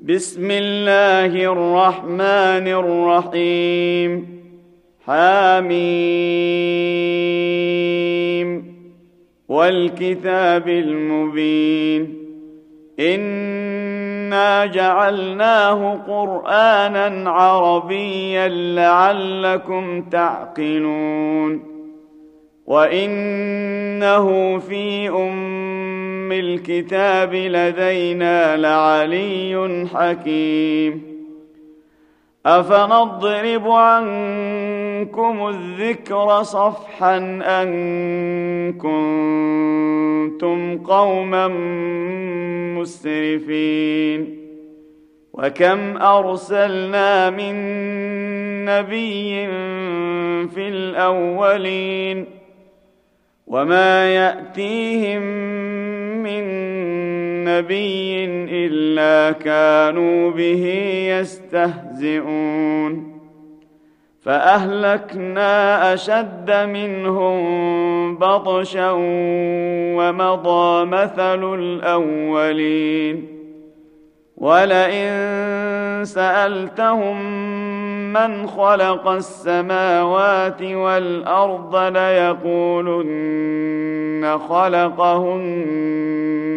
بسم الله الرحمن الرحيم. حاميم والكتاب المبين. إنا جعلناه قرآنا عربيا لعلكم تعقلون. وإنه في ام الكتاب لدينا لعلي حكيم. أفنضرب عنكم الذكر صفحا أن كنتم قوما مسرفين؟ وكم أرسلنا من نبي في الأولين؟ وما يأتيهم من نبي إلا كانوا به يستهزئون. فأهلكنا أشد منهم بطشا ومضى مثل الأولين. ولئن سألتهم من خلق السماوات والارض ليقولن خلقهن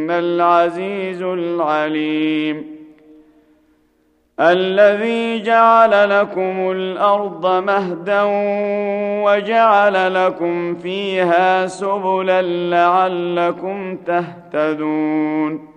العزيز العليم الذي جعل لكم الأرض مهدا وجعل لكم فيها سبلا لعلكم تهتدون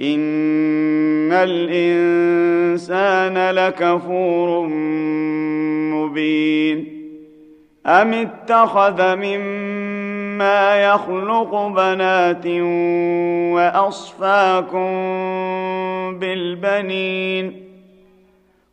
ان الانسان لكفور مبين ام اتخذ مما يخلق بنات واصفاكم بالبنين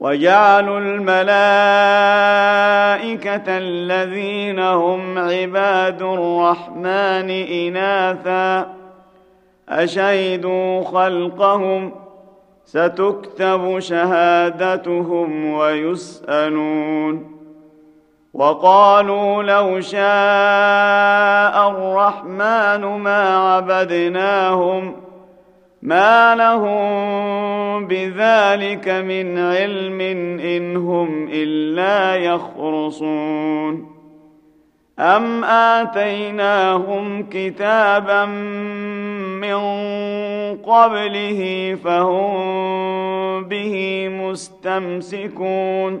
وجعلوا الملائكة الذين هم عباد الرحمن إناثا أشهدوا خلقهم ستكتب شهادتهم ويسألون وقالوا لو شاء الرحمن ما عبدناهم ما لهم بذلك من علم ان هم الا يخرصون ام اتيناهم كتابا من قبله فهم به مستمسكون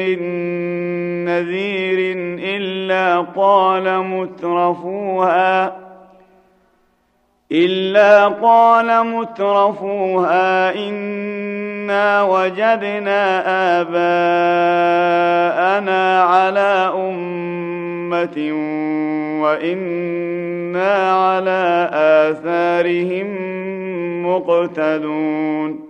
من نذير إلا قال مترفوها إلا قال مترفوها إنا وجدنا آباءنا على أمة وإنا على آثارهم مقتدون.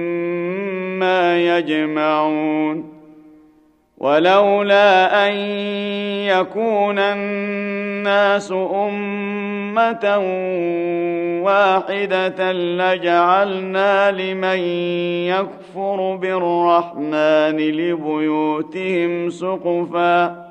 ما يجمعون ولولا أن يكون الناس أمة واحدة لجعلنا لمن يكفر بالرحمن لبيوتهم سقفا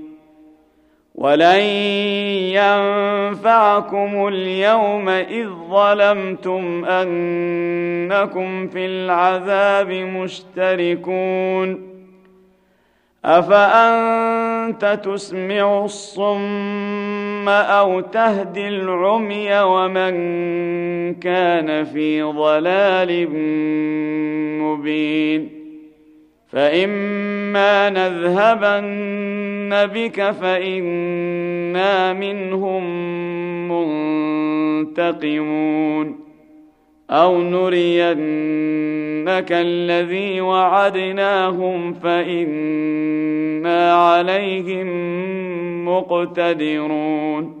ولن ينفعكم اليوم إذ ظلمتم أنكم في العذاب مشتركون. أفأنت تسمع الصم أو تهدي العمي ومن كان في ضلال مبين؟ فإما نذهبن بك فإنا منهم منتقمون أو نرينك الذي وعدناهم فانا عليهم مقتدرون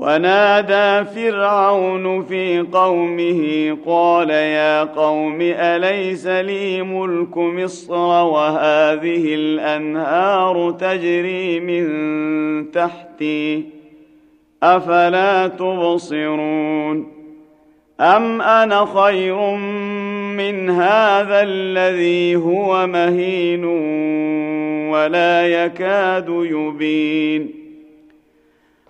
ونادى فرعون في قومه قال يا قوم أليس لي ملك مصر وهذه الأنهار تجري من تحتي أفلا تبصرون أم أنا خير من هذا الذي هو مهين ولا يكاد يبين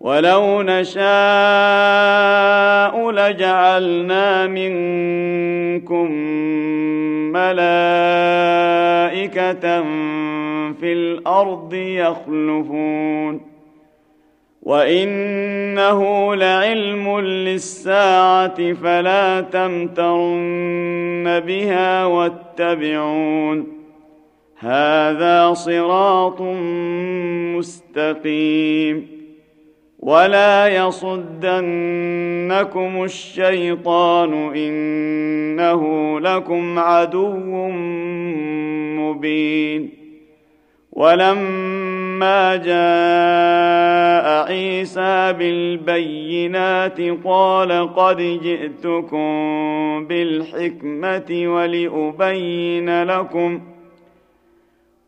ولو نشاء لجعلنا منكم ملائكه في الأرض يخلفون وانه لعلم للساعه فلا تمترن بها واتبعون هذا صراط مستقيم ولا يصدنكم الشيطان انه لكم عدو مبين ولما جاء عيسى بالبينات قال قد جئتكم بالحكمه ولابين لكم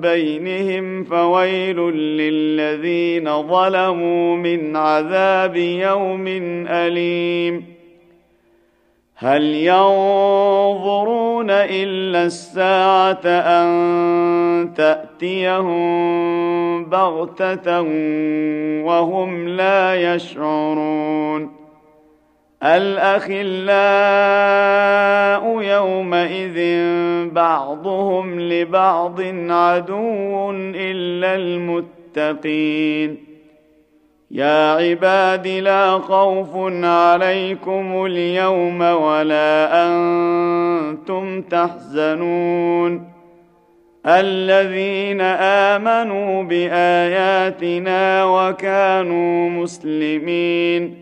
بينهم فويل للذين ظلموا من عذاب يوم اليم هل ينظرون الا الساعة ان تاتيهم بغته وهم لا يشعرون الأخلاء يومئذ بعضهم لبعض عدو إلا المتقين. يا عباد لا خوف عليكم اليوم ولا أنتم تحزنون. الذين آمنوا بآياتنا وكانوا مسلمين.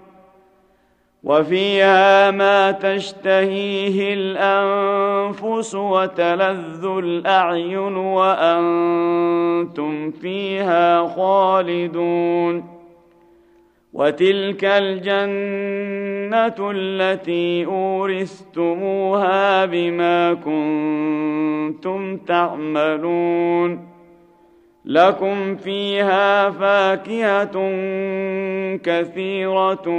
وفيها ما تشتهيه الأنفس وتلذ الأعين وأنتم فيها خالدون وتلك الجنة التي أورثتموها بما كنتم تعملون لكم فيها فاكهة كثيرة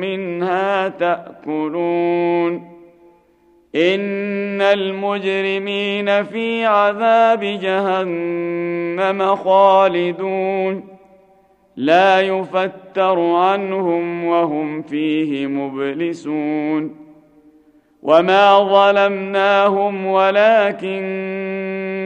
منها تأكلون. إن المجرمين في عذاب جهنم خالدون. لا يفتر عنهم وهم فيه مبلسون. وما ظلمناهم ولكن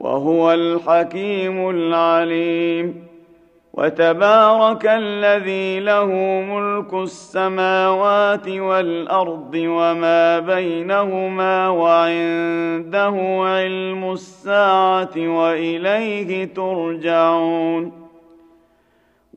وهو الحكيم العليم. وتبارك الذي له ملك السماوات والأرض وما بينهما وعنده علم الساعة وإليه ترجعون.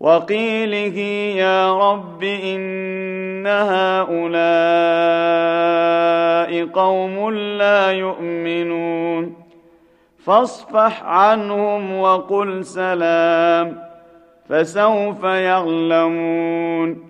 وقيله يا رب إن هؤلاء قوم لا يؤمنون فاصفح عنهم وقل سلام فسوف يعلمون